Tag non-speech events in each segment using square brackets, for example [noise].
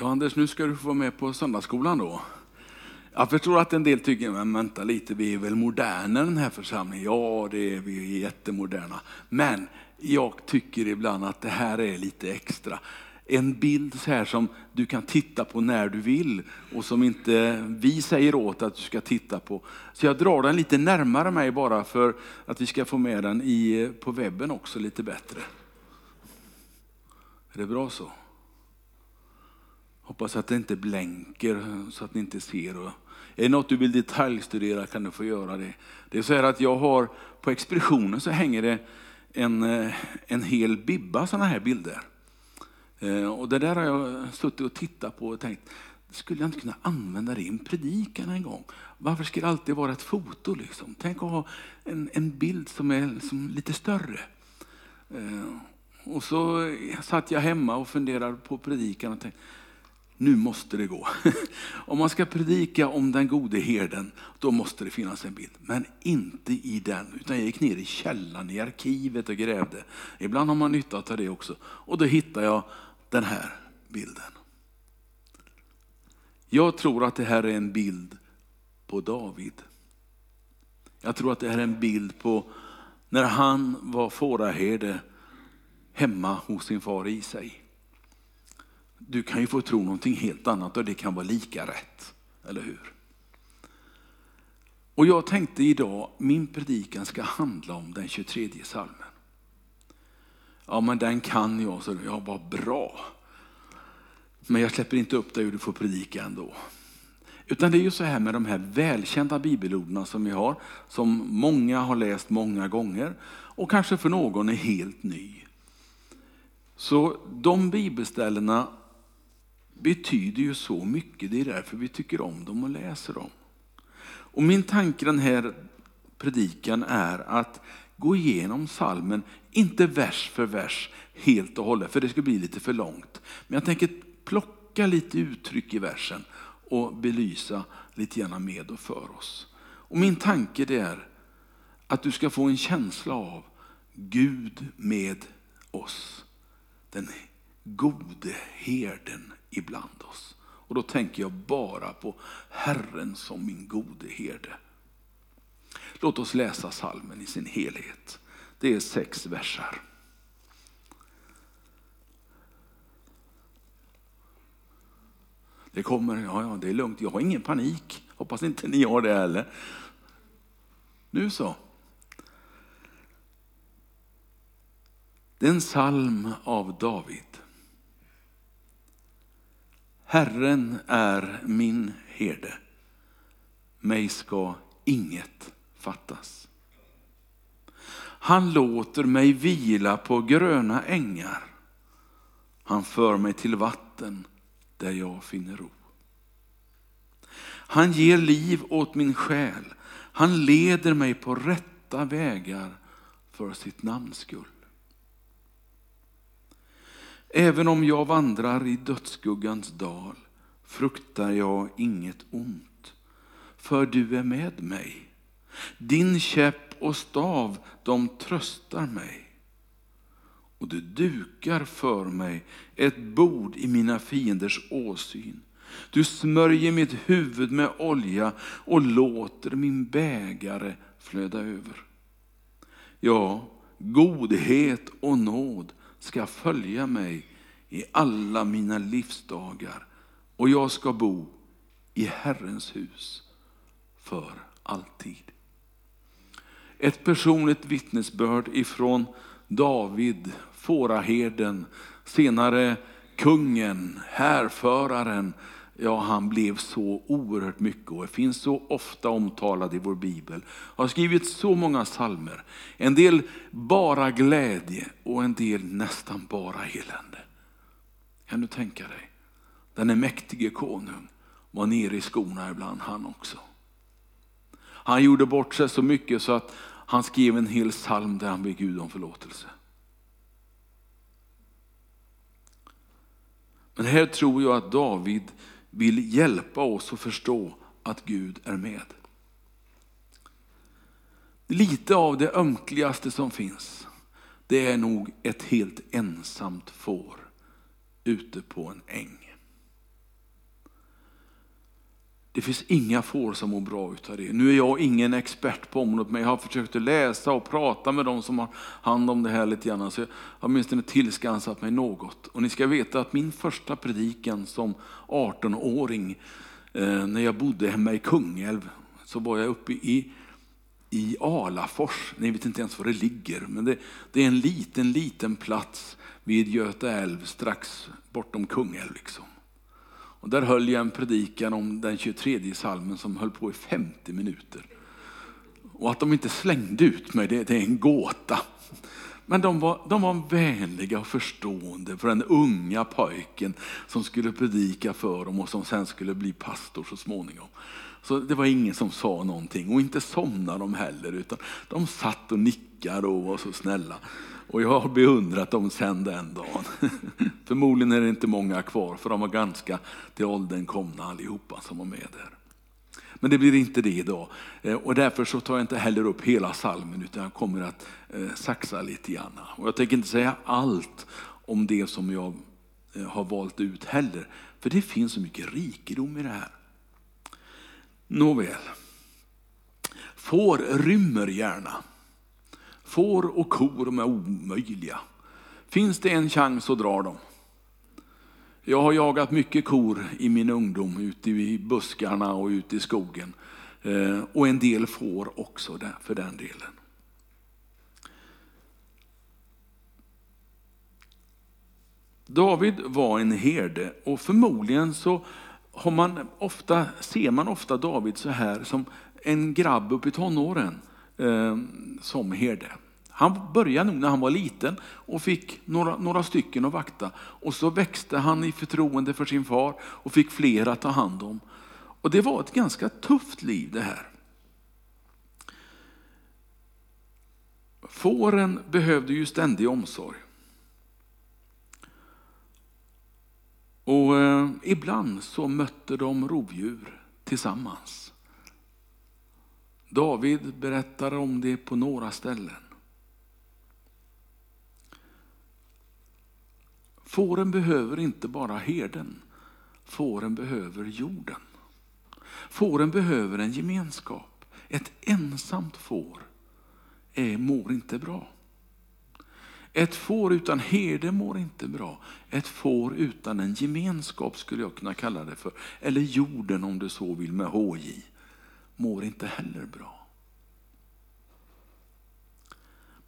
Ja, Anders, nu ska du få vara med på söndagsskolan då. Jag förstår att en del tycker, men vänta lite, vi är väl moderna den här församlingen? Ja, det är vi är jättemoderna. Men jag tycker ibland att det här är lite extra. En bild så här som du kan titta på när du vill och som inte vi säger åt att du ska titta på. Så jag drar den lite närmare mig bara för att vi ska få med den i, på webben också lite bättre. Är det bra så? Hoppas att det inte blänker så att ni inte ser. är det något du vill detaljstudera kan du få göra det. Det är så här att jag har, på expeditionen så hänger det en, eh, en hel bibba sådana här bilder. Eh, och det där har jag suttit och tittat på och tänkt, skulle jag inte kunna använda det i en predikan en gång? Varför ska det alltid vara ett foto? Liksom? Tänk att ha en, en bild som är liksom lite större. Eh, och så satt jag hemma och funderade på predikan och tänkte, nu måste det gå. [laughs] Om man ska predika om den gode herden, då måste det finnas en bild. Men inte i den, utan jag gick ner i källaren, i arkivet och grävde. Ibland har man nytta av det också. Och då hittade jag den här bilden. Jag tror att det här är en bild på David. Jag tror att det här är en bild på när han var fåraherde hemma hos sin far Isai. Du kan ju få tro någonting helt annat och det kan vara lika rätt. Eller hur? Och jag tänkte idag, min predikan ska handla om den 23 salmen. Ja men den kan jag, så jag var bra. Men jag släpper inte upp dig och du får predika ändå. Utan det är ju så här med de här välkända bibelorden som vi har, som många har läst många gånger och kanske för någon är helt ny. Så de bibelställena betyder ju så mycket. Det är därför vi tycker om dem och läser dem. Och min tanke den här predikan är att gå igenom salmen, inte vers för vers helt och hållet, för det skulle bli lite för långt. Men jag tänker plocka lite uttryck i versen och belysa lite grann med och för oss. Och min tanke det är att du ska få en känsla av Gud med oss. Den gode herden ibland oss. Och då tänker jag bara på Herren som min gode herde. Låt oss läsa salmen i sin helhet. Det är sex versar. Det kommer, ja, ja det är lugnt, jag har ingen panik. Hoppas inte ni har det heller. Nu så. Det är en psalm av David. Herren är min herde. Mig ska inget fattas. Han låter mig vila på gröna ängar. Han för mig till vatten där jag finner ro. Han ger liv åt min själ. Han leder mig på rätta vägar för sitt namns skull. Även om jag vandrar i dödsskuggans dal fruktar jag inget ont, för du är med mig. Din käpp och stav, de tröstar mig. Och du dukar för mig ett bord i mina fienders åsyn. Du smörjer mitt huvud med olja och låter min bägare flöda över. Ja, godhet och nåd ska följa mig i alla mina livsdagar och jag ska bo i Herrens hus för alltid. Ett personligt vittnesbörd ifrån David, fåraherden, senare kungen, härföraren, Ja, han blev så oerhört mycket och finns så ofta omtalad i vår bibel. Har skrivit så många salmer. En del bara glädje och en del nästan bara elände. Kan du tänka dig? Den är mäktige konung var nere i skorna ibland han också. Han gjorde bort sig så mycket så att han skrev en hel psalm där han ber Gud om förlåtelse. Men här tror jag att David vill hjälpa oss att förstå att Gud är med. Lite av det ömkligaste som finns, det är nog ett helt ensamt får ute på en äng. Det finns inga får som mår bra utav det. Nu är jag ingen expert på området, men jag har försökt att läsa och prata med de som har hand om det här lite grann. Så jag har åtminstone tillskansat mig något. Och ni ska veta att min första predikan som 18-åring, eh, när jag bodde hemma i Kungälv, så var jag uppe i i Alafors. Ni vet inte ens var det ligger, men det, det, är en liten, liten plats vid Göta älv strax bortom Kungälv. Liksom. Och där höll jag en predikan om den 23 salmen som höll på i 50 minuter. Och att de inte slängde ut mig, det, det är en gåta. Men de var, de var vänliga och förstående för den unga pojken som skulle predika för dem och som sen skulle bli pastor så småningom. Så det var ingen som sa någonting och inte somnade de heller utan de satt och nickade och var så snälla. Och jag har beundrat dem sen den dagen. [laughs] Förmodligen är det inte många kvar för de var ganska till åldern komna allihopa som var med där. Men det blir inte det idag. Eh, och därför så tar jag inte heller upp hela salmen utan jag kommer att eh, saxa lite grann. Och jag tänker inte säga allt om det som jag eh, har valt ut heller. För det finns så mycket rikedom i det här. Nåväl. Får rymmer gärna. Får och kor de är omöjliga. Finns det en chans så drar de. Jag har jagat mycket kor i min ungdom ute i buskarna och ute i skogen. Eh, och en del får också för den delen. David var en herde och förmodligen så har man ofta, ser man ofta David så här som en grabb upp i tonåren eh, som herde. Han började nog när han var liten och fick några, några stycken att vakta. Och så växte han i förtroende för sin far och fick fler att ta hand om. Och det var ett ganska tufft liv det här. Fåren behövde ju ständig omsorg. Och eh, ibland så mötte de rovdjur tillsammans. David berättar om det på några ställen. Fåren behöver inte bara herden, fåren behöver jorden. Fåren behöver en gemenskap. Ett ensamt får är, mår inte bra. Ett får utan herde mår inte bra. Ett får utan en gemenskap skulle jag kunna kalla det för. Eller jorden om du så vill med HJ. Mår inte heller bra.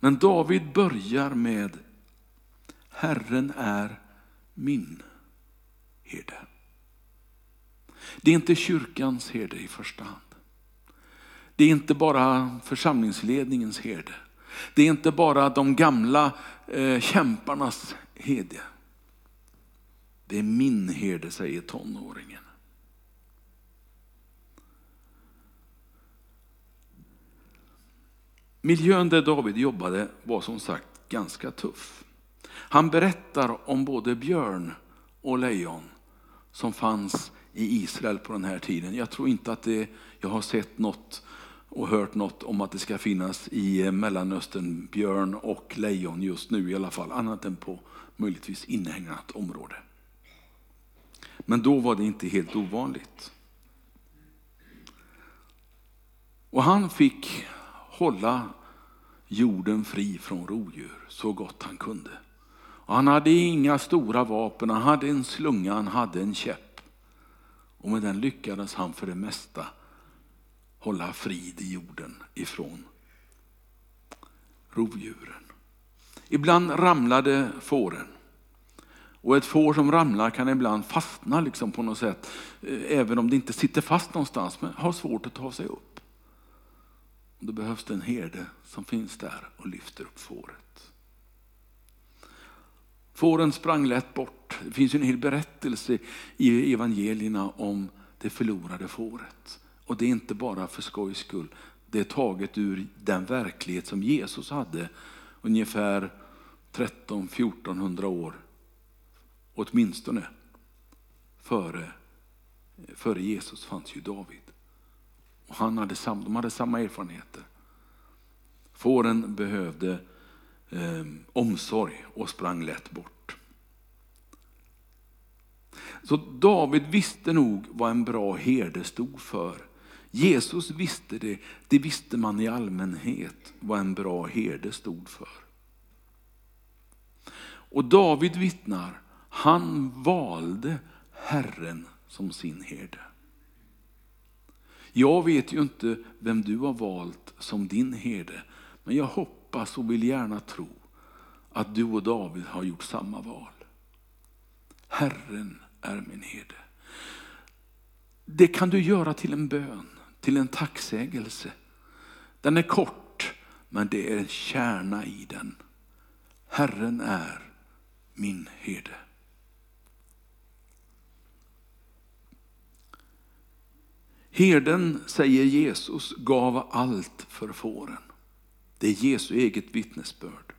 Men David börjar med Herren är min herde. Det är inte kyrkans herde i första hand. Det är inte bara församlingsledningens herde. Det är inte bara de gamla eh, kämparnas herde. Det är min herde, säger tonåringen. Miljön där David jobbade var som sagt ganska tuff. Han berättar om både björn och lejon som fanns i Israel på den här tiden. Jag tror inte att det, jag har sett något och hört något om att det ska finnas i eh, Mellanöstern björn och lejon just nu i alla fall, annat än på möjligtvis inhägnat område. Men då var det inte helt ovanligt. Och han fick hålla jorden fri från rovdjur så gott han kunde. Och han hade inga stora vapen, han hade en slunga, han hade en käpp. Och med den lyckades han för det mesta hålla frid i jorden ifrån rovdjuren. Ibland ramlade fåren. Och ett får som ramlar kan ibland fastna liksom på något sätt, eh, även om det inte sitter fast någonstans, men har svårt att ta sig upp då behövs det en herde som finns där och lyfter upp fåret. Fåren sprang lätt bort. Det finns en hel berättelse i evangelierna om det förlorade fåret. Och det är inte bara för skojs skull. Det är taget ur den verklighet som Jesus hade ungefär 13-1400 år, åtminstone. Före, före Jesus fanns ju David. Och han hade sam, de hade samma erfarenheter. Fåren behövde eh, omsorg och sprang lätt bort. Så David visste nog vad en bra herde stod för. Jesus visste det, det visste man i allmänhet vad en bra herde stod för. Och David vittnar, han valde Herren som sin herde. Jag vet ju inte vem du har valt som din herde, men jag hoppas och vill gärna tro att du och David har gjort samma val. Herren är min herde. Det kan du göra till en bön, till en tacksägelse. Den är kort, men det är en kärna i den. Herren är min herde. Herden, säger Jesus, gav allt för fåren. Det är Jesu eget vittnesbörd.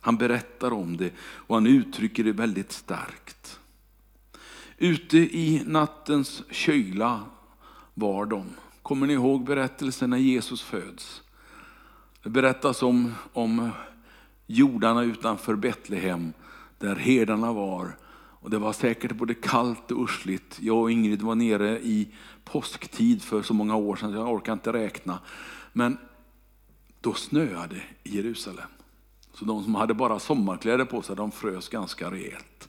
Han berättar om det och han uttrycker det väldigt starkt. Ute i nattens kyla var de. Kommer ni ihåg berättelsen när Jesus föds? Det berättas om, om jordarna utanför Betlehem där herdarna var. Och det var säkert både kallt och ursligt. Jag och Ingrid var nere i påsktid för så många år sedan, jag orkar inte räkna. Men då snöade i Jerusalem. Så de som hade bara sommarkläder på sig, de frös ganska rejält.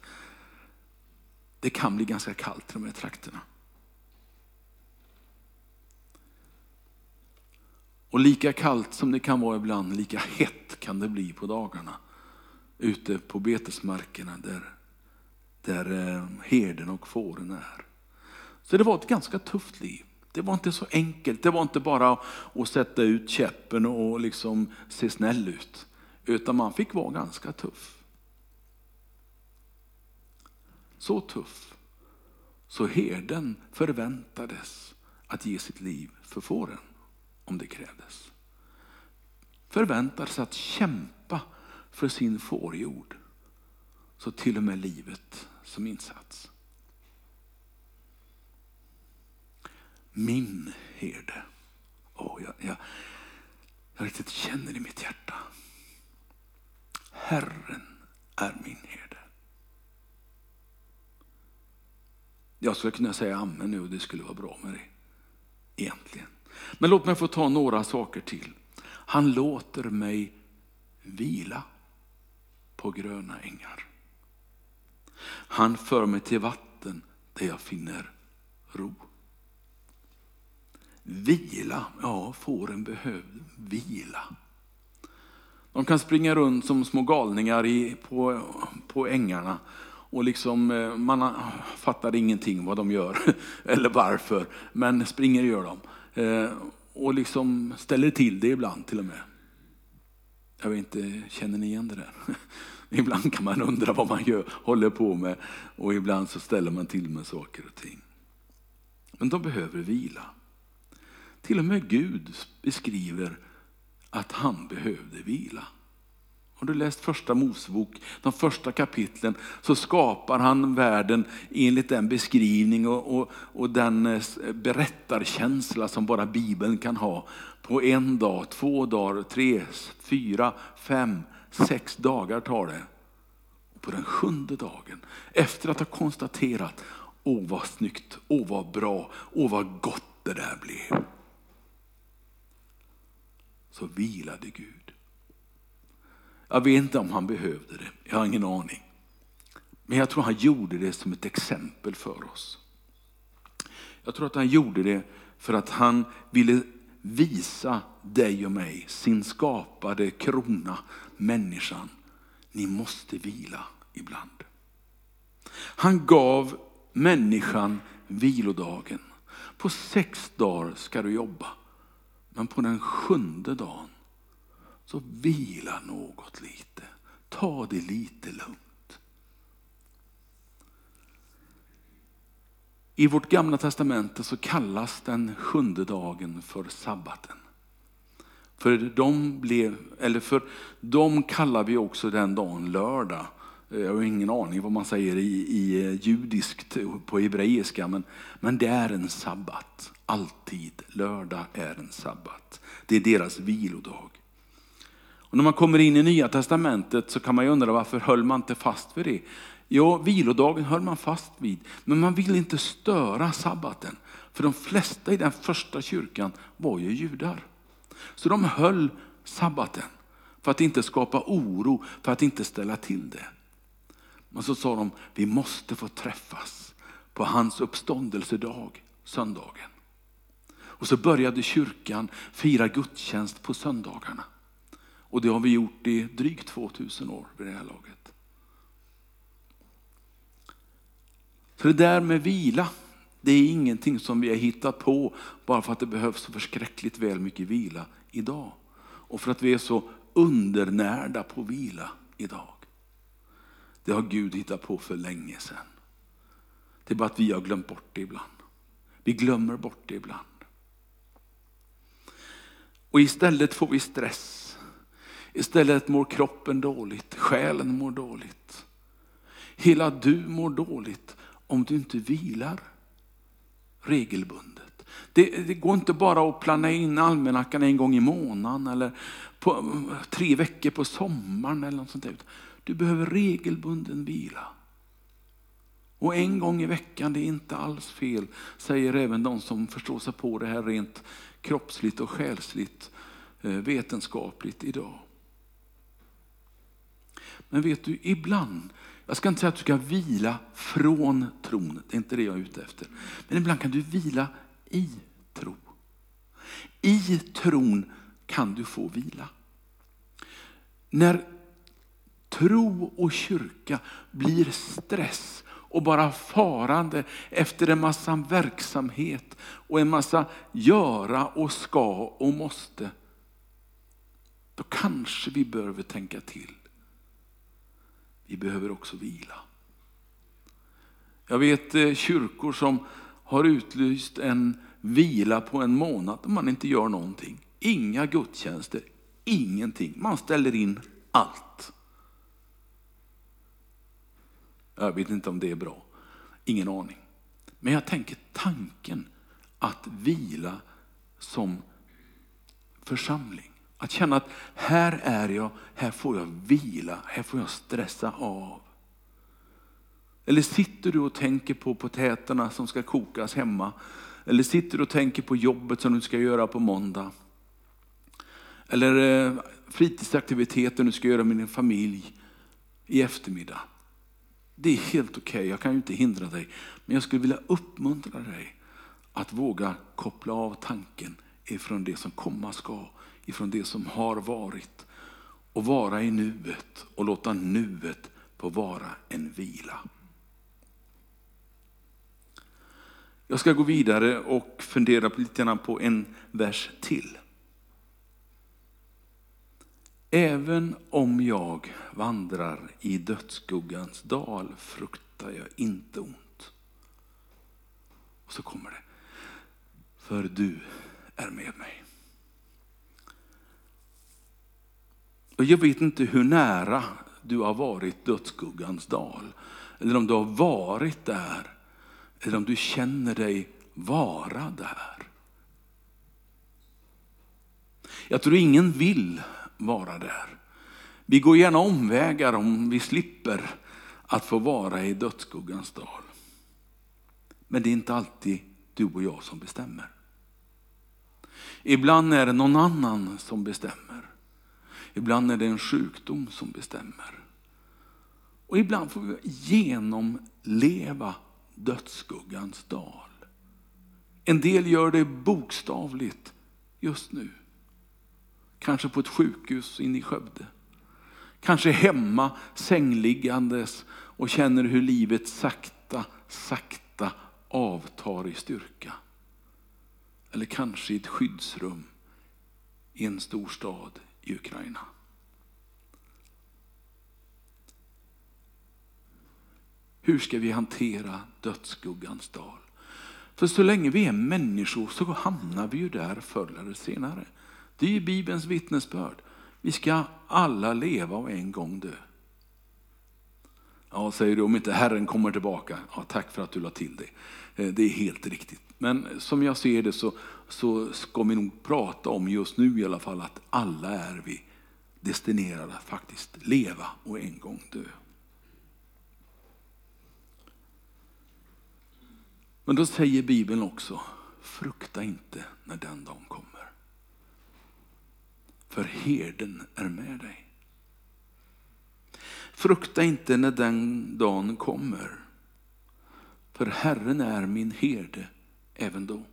Det kan bli ganska kallt i de här trakterna. Och lika kallt som det kan vara ibland, lika hett kan det bli på dagarna. Ute på betesmarkerna där, där eh, herden och fåren är. Så det var ett ganska tufft liv. Det var inte så enkelt. Det var inte bara att sätta ut käppen och liksom se snäll ut. Utan man fick vara ganska tuff. Så tuff. Så herden förväntades att ge sitt liv för fåren om det krävdes. Förväntades att kämpa för sin fårjord. Så till och med livet som insats. Min herde. Oh, jag, jag, jag riktigt känner i mitt hjärta. Herren är min herde. Jag skulle kunna säga amen nu och det skulle vara bra med det. Egentligen. Men låt mig få ta några saker till. Han låter mig vila på gröna ängar. Han för mig till vatten där jag finner ro. Vila, ja fåren behöver vila. De kan springa runt som små galningar i, på, på ängarna och liksom, eh, man fattar ingenting vad de gör [laughs] eller varför, men springer gör de. Eh, och liksom ställer till det ibland till och med. Jag vet inte, känner ni igen det där? [laughs] [laughs] Ibland kan man undra vad man gör, håller på med och ibland så ställer man till med saker och ting. Men de behöver vila. Till och med Gud beskriver att han behövde vila. Har du läst första Mosebok, de första kapitlen, så skapar han världen enligt den beskrivning och, och, och den eh, berättarkänsla som bara Bibeln kan ha. På en dag, två dagar, tre, fyra, fem, sex dagar tar det. Och på den sjunde dagen, efter att ha konstaterat, åh vad snyggt, åh vad bra, åh vad gott det där blev så vilade Gud. Jag vet inte om han behövde det, jag har ingen aning. Men jag tror han gjorde det som ett exempel för oss. Jag tror att han gjorde det för att han ville visa dig och mig, sin skapade krona, människan. Ni måste vila ibland. Han gav människan vilodagen. På sex dagar ska du jobba. Men på den sjunde dagen så vila något lite. Ta det lite lugnt. I vårt gamla testamente så kallas den sjunde dagen för sabbaten. För dem, blev, eller för dem kallar vi också den dagen lördag. Jag har ingen aning vad man säger i, i eh, judiskt på hebreiska, men, men det är en sabbat. Alltid. Lördag är en sabbat. Det är deras vilodag. Och när man kommer in i nya testamentet så kan man ju undra varför höll man inte fast vid det? Jo, vilodagen höll man fast vid, men man ville inte störa sabbaten. För de flesta i den första kyrkan var ju judar. Så de höll sabbaten för att inte skapa oro, för att inte ställa till det. Men så sa de, vi måste få träffas på hans uppståndelsedag, söndagen. Och så började kyrkan fira gudstjänst på söndagarna. Och det har vi gjort i drygt 2000 år vid det här laget. Så det där med vila, det är ingenting som vi har hittat på bara för att det behövs så förskräckligt väl mycket vila idag. Och för att vi är så undernärda på vila idag. Det har Gud hittat på för länge sedan. Det är bara att vi har glömt bort det ibland. Vi glömmer bort det ibland. Och istället får vi stress. Istället mår kroppen dåligt, själen mår dåligt. Hela du mår dåligt om du inte vilar regelbundet. Det, det, går inte bara att planera in almanackan en gång i månaden eller på, tre veckor på sommaren eller något sånt där. Du behöver regelbunden vila. Och en gång i veckan, det är inte alls fel, säger även de som förstår sig på det här rent kroppsligt och själsligt, eh, vetenskapligt idag. Men vet du, ibland, jag ska inte säga att du ska vila från tron, det är inte det jag är ute efter. Men ibland kan du vila i tro. I tron kan du få vila. När tro och kyrka blir stress och bara farande efter en massa verksamhet och en massa göra och ska och måste. Då kanske vi behöver tänka till. Vi behöver också vila. Jag vet eh, kyrkor som har utlyst en vila på en månad där man inte gör någonting. Inga gudstjänster, ingenting. Man ställer in allt. Jag vet inte om det är bra. Ingen aning. Men jag tänker tanken att vila som församling. Att känna att här är jag, här får jag vila, här får jag stressa av. Eller sitter du och tänker på potäterna som ska kokas hemma? Eller sitter du och tänker på jobbet som du ska göra på måndag? Eller fritidsaktiviteten fritidsaktiviteter du ska göra med din familj i eftermiddag. Det är helt okej, okay. jag kan ju inte hindra dig. Men jag skulle vilja uppmuntra dig att våga koppla av tanken ifrån det som komma ska, ifrån det som har varit. Och vara i nuet och låta nuet få vara en vila. Jag ska gå vidare och fundera lite grann på en vers till. Även om jag vandrar i dödsskuggans dal fruktar jag inte ont. Och så kommer det. För du är med mig. Och jag vet inte hur nära du har varit dödsskuggans dal. Eller om du har varit där. Eller om du känner dig vara där. Jag tror ingen vill vara där. Vi går gärna omvägar om vi slipper att få vara i dödsskuggans dal. Men det är inte alltid du och jag som bestämmer. Ibland är det någon annan som bestämmer. Ibland är det en sjukdom som bestämmer. Och ibland får vi genomleva dödsskuggans dal. En del gör det bokstavligt just nu. Kanske på ett sjukhus inne i Skövde. Kanske hemma sängliggandes och känner hur livet sakta, sakta avtar i styrka. Eller kanske i ett skyddsrum i en stor stad i Ukraina. Hur ska vi hantera dödsskuggans dal? För så länge vi är människor så hamnar vi ju där förr eller senare. Det är ju Bibelns vittnesbörd. Vi ska alla leva och en gång dö. Ja, säger du, om inte Herren kommer tillbaka. Ja, tack för att du la till det. Eh, det är helt riktigt. Men som jag ser det så, så ska vi nog prata om just nu i alla fall att alla är vi destinerade att faktiskt leva och en gång dö. Men då säger Bibeln också, frukta inte när den dagen kommer. För herden är med dig. Frukta inte när den dagen kommer. För Herren är min herde även då.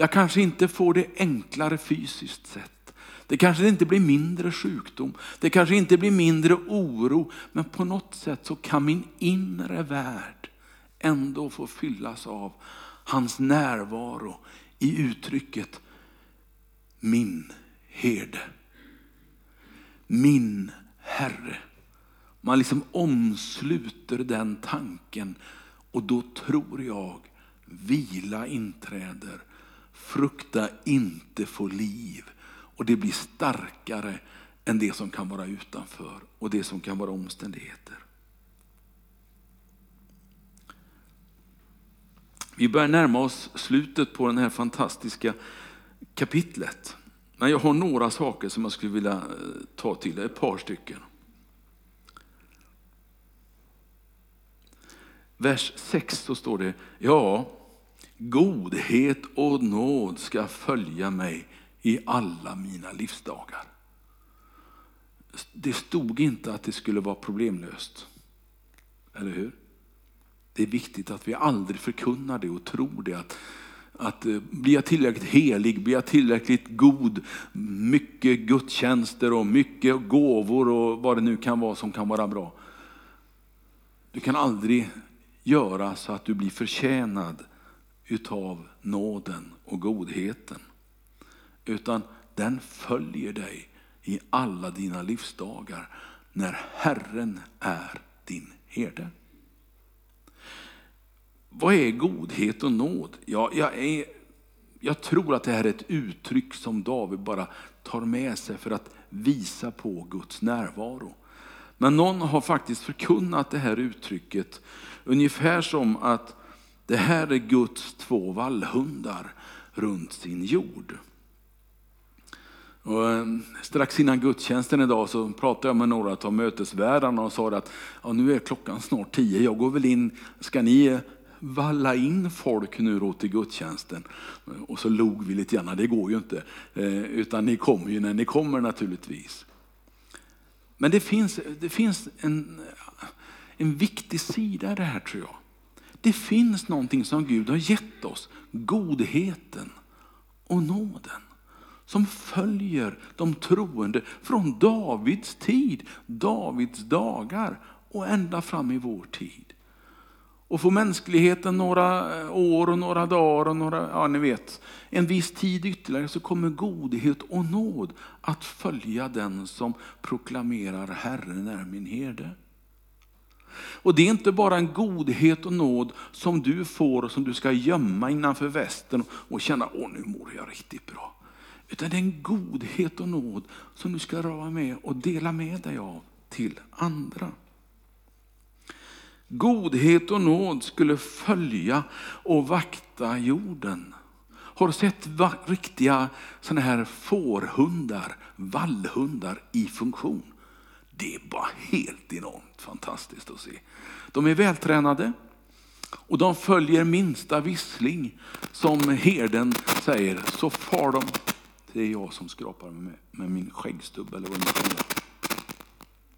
Jag kanske inte får det enklare fysiskt sett. Det kanske inte blir mindre sjukdom. Det kanske inte blir mindre oro. Men på något sätt så kan min inre värld ändå få fyllas av hans närvaro i uttrycket min herde. Min Herre. Man liksom omsluter den tanken och då tror jag vila inträder. Frukta inte få liv. Och det blir starkare än det som kan vara utanför och det som kan vara omständigheter. Vi börjar närma oss slutet på det här fantastiska kapitlet. Men jag har några saker som jag skulle vilja eh, ta till, ett par stycken. Vers 6 så står det, ja, godhet och nåd ska följa mig i alla mina livsdagar. Det stod inte att det skulle vara problemlöst. Eller hur? Det är viktigt att vi aldrig förkunnar det och tror det. Att, att eh, blir jag tillräckligt helig, blir jag tillräckligt god, mycket gudstjänster och mycket gåvor och vad det nu kan vara som kan vara bra. Du kan aldrig göra så att du blir förtjänad utav nåden och godheten. Utan den följer dig i alla dina livsdagar när Herren är din herde. Vad är godhet och nåd? Ja, jag, är, jag tror att det här är ett uttryck som David bara tar med sig för att visa på Guds närvaro. Men någon har faktiskt förkunnat det här uttrycket ungefär som att det här är Guds två vallhundar runt sin jord. Och eh, strax innan gudstjänsten idag så pratade jag med några av mötesvärdarna och sa att ja, nu är klockan snart tio, jag går väl in, ska ni eh, valla in folk nu då till gudstjänsten? Och så log vi lite grann, det går ju inte, eh, utan ni kommer ju när ni kommer naturligtvis. Men det finns, det finns en, en viktig sida i det här tror jag. Det finns någonting som Gud har gett oss, godheten och nåden som följer de troende från Davids tid, Davids dagar och ända fram i vår tid. Och får mänskligheten några eh, år och några dagar och några, ja ni vet, en viss tid ytterligare så kommer godhet och nåd att följa den som proklamerar Herren är min herde. Och det är inte bara en godhet och nåd som du får och som du ska gömma innanför västen och känna, åh nu mår jag riktigt bra. Utan det är en godhet och nåd som du ska vara med och dela med dig av till andra. Godhet och nåd skulle följa och vakta jorden. Har du sett riktiga såna här fårhundar, vallhundar i funktion? Det är bara helt enormt fantastiskt att se. De är vältränade och de följer minsta vissling som herden säger så far de. Det är jag som skrapar med, med min skäggstubb eller vad det nu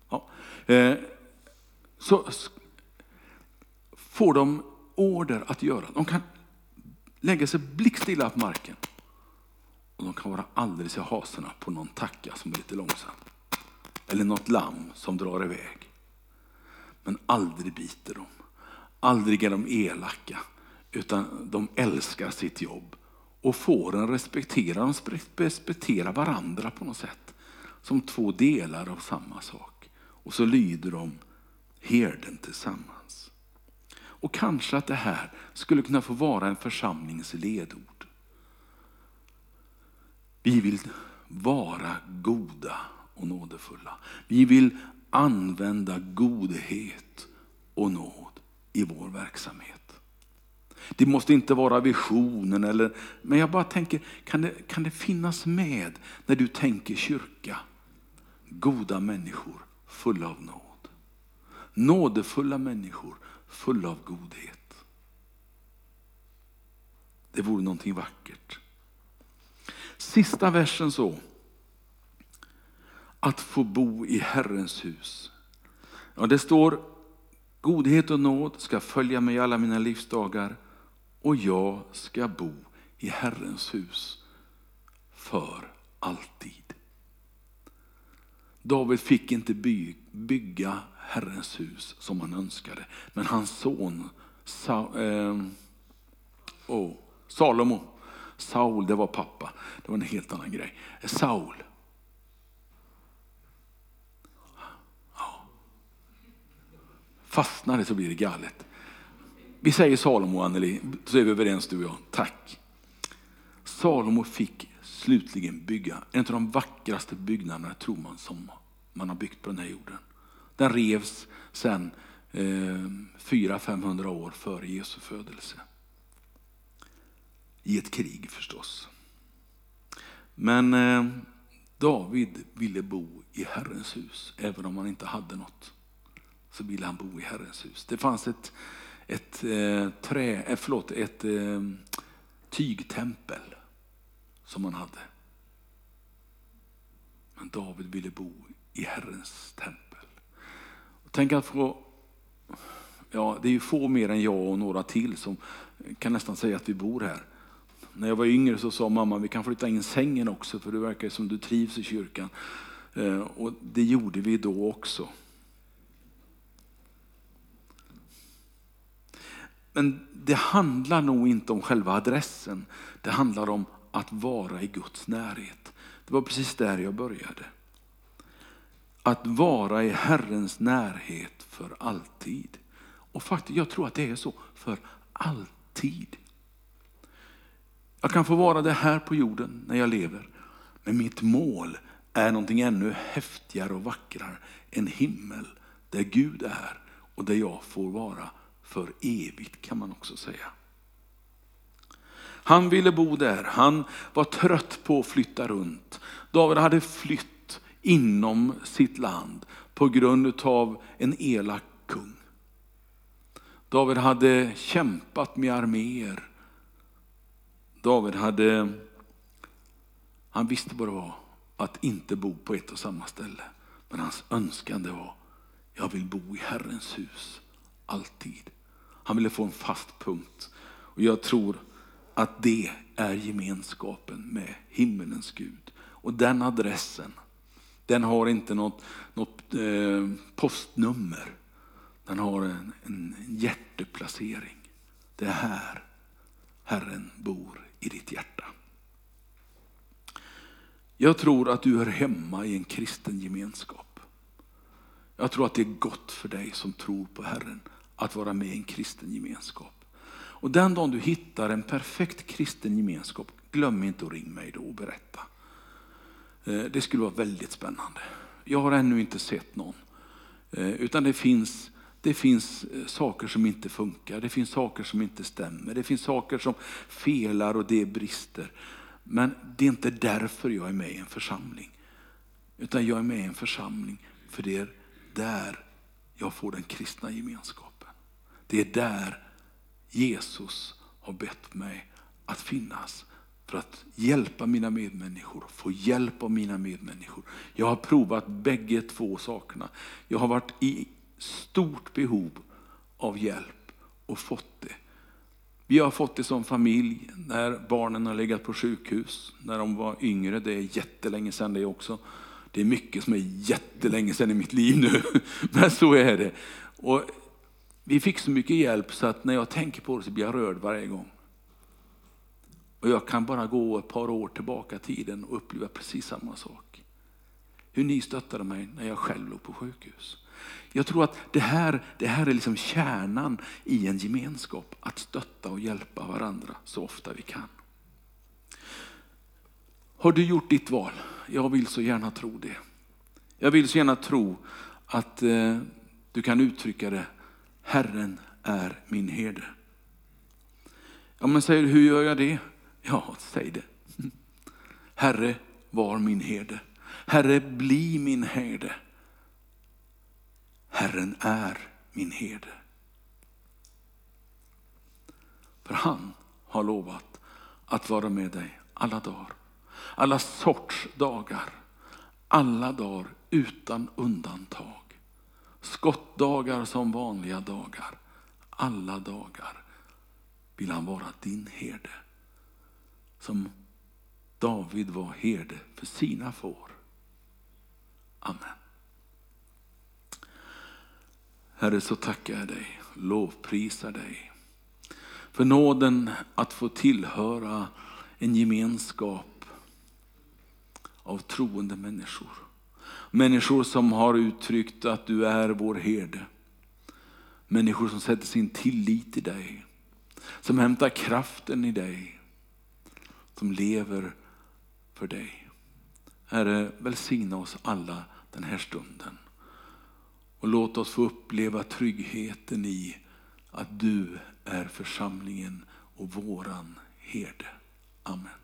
ja. Eh, så får de order att göra. De kan lägga sig blickstilla på marken. Och de kan vara alldeles i haserna på någon tacka som är lite långsam. Eller något lamm som drar iväg. Men aldrig biter de. Aldrig är de elaka. Utan de älskar sitt jobb. Och fåren respekterar, de respekterar varandra på något sätt. Som två delar av samma sak. Och så lyder de herden tillsammans. Och kanske att det här skulle kunna få vara en församlings ledord. Vi vill vara goda och nådefulla. Vi vill använda godhet och nåd i vår verksamhet. Det måste inte vara visionen, eller, men jag bara tänker, kan det, kan det finnas med när du tänker kyrka? Goda människor fulla av nåd. Nådefulla människor fulla av godhet. Det vore någonting vackert. Sista versen så. Att få bo i Herrens hus. Ja, det står godhet och nåd ska följa mig alla mina livsdagar och jag ska bo i Herrens hus för alltid. David fick inte by, bygga Herrens hus som han önskade, men hans son Sa, eh, oh, Salomo, Saul det var pappa, det var en helt annan grej. Saul. Fastnar det så blir det galet. Vi säger Salomo Anneli, så är vi överens du och jag. Tack. Salomo fick slutligen bygga en av de vackraste byggnaderna tror man som man har byggt på den här jorden. Den revs sen eh, 400-500 år före Jesu födelse. I ett krig förstås. Men eh, David ville bo i Herrens hus, även om han inte hade något. Så ville han bo i Herrens hus. Det fanns ett, ett, eh, trä, eh, förlåt, ett eh, tygtempel som han hade. Men David ville bo i Herrens tempel. Tänk att få, ja det är ju få mer än jag och några till som kan nästan säga att vi bor här. När jag var yngre så sa mamma vi kan flytta in sängen också för det verkar som du trivs i kyrkan. Eh, och det gjorde vi då också. Men det handlar nog inte om själva adressen. Det handlar om att vara i Guds närhet. Det var precis där jag började. Att vara i Herrens närhet för alltid. Och faktiskt, jag tror att det är så, för alltid. Jag kan få vara det här på jorden när jag lever. Men mitt mål är någonting ännu häftigare och vackrare. En himmel där Gud är och där jag får vara för evigt kan man också säga. Han ville bo där, han var trött på att flytta runt. David hade flytt inom sitt land på grund av en elak kung. David hade kämpat med arméer. David hade, han visste vad det var att inte bo på ett och samma ställe. Men hans önskan det var, jag vill bo i Herrens hus, alltid. Han ville få en fast punkt. Och jag tror att det är gemenskapen med himmelens Gud. Och den adressen, den har inte något, något eh, postnummer. Den har en, en hjärteplacering. Det är här Herren bor i ditt hjärta. Jag tror att du hör hemma i en kristen gemenskap. Jag tror att det är gott för dig som tror på Herren att vara med i en kristen gemenskap. Och den dagen du hittar en perfekt kristen gemenskap, glöm inte att ringa mig då och berätta. Eh, det skulle vara väldigt spännande. Jag har ännu inte sett någon. Eh, utan det finns, det finns eh, saker som inte funkar, det finns saker som inte stämmer, det finns saker som felar och det brister. Men det är inte därför jag är med i en församling. Utan jag är med i en församling för det är där jag får den kristna gemenskapen. Det är där Jesus har bett mig att finnas för att hjälpa mina medmänniskor, få hjälp av mina medmänniskor. Jag har provat bägge två sakerna. Jag har varit i stort behov av hjälp och fått det. Vi har fått det som familj när barnen har legat på sjukhus, när de var yngre. Det är jättelänge sedan det också. Det är mycket som är jättelänge sedan i mitt liv nu, [laughs] men så är det. Och vi fick så mycket hjälp så att när jag tänker på det så blir jag rörd varje gång. Och jag kan bara gå ett par år tillbaka i tiden och uppleva precis samma sak. Hur ni stöttade mig när jag själv låg på sjukhus. Jag tror att det här, det här är liksom kärnan i en gemenskap. Att stötta och hjälpa varandra så ofta vi kan. Har du gjort ditt val? Jag vill så gärna tro det. Jag vill så gärna tro att eh, du kan uttrycka det Herren är min herde. Ja, men säger hur gör jag det? Ja, säg det. Herre, var min herde. Herre, bli min herde. Herren är min herde. För han har lovat att vara med dig alla dagar. Alla sorts dagar. Alla dagar utan undantag. Skottdagar som vanliga dagar. Alla dagar vill han vara din herde. Som David var herde för sina får. Amen. Herre, så tackar jag dig, lovprisar dig. För nåden att få tillhöra en gemenskap av troende människor. Människor som har uttryckt att du är vår herde. Människor som sätter sin tillit i dig. Som hämtar kraften i dig. Som lever för dig. Herre, välsigna oss alla den här stunden. Och låt oss få uppleva tryggheten i att du är församlingen och våran herde. Amen.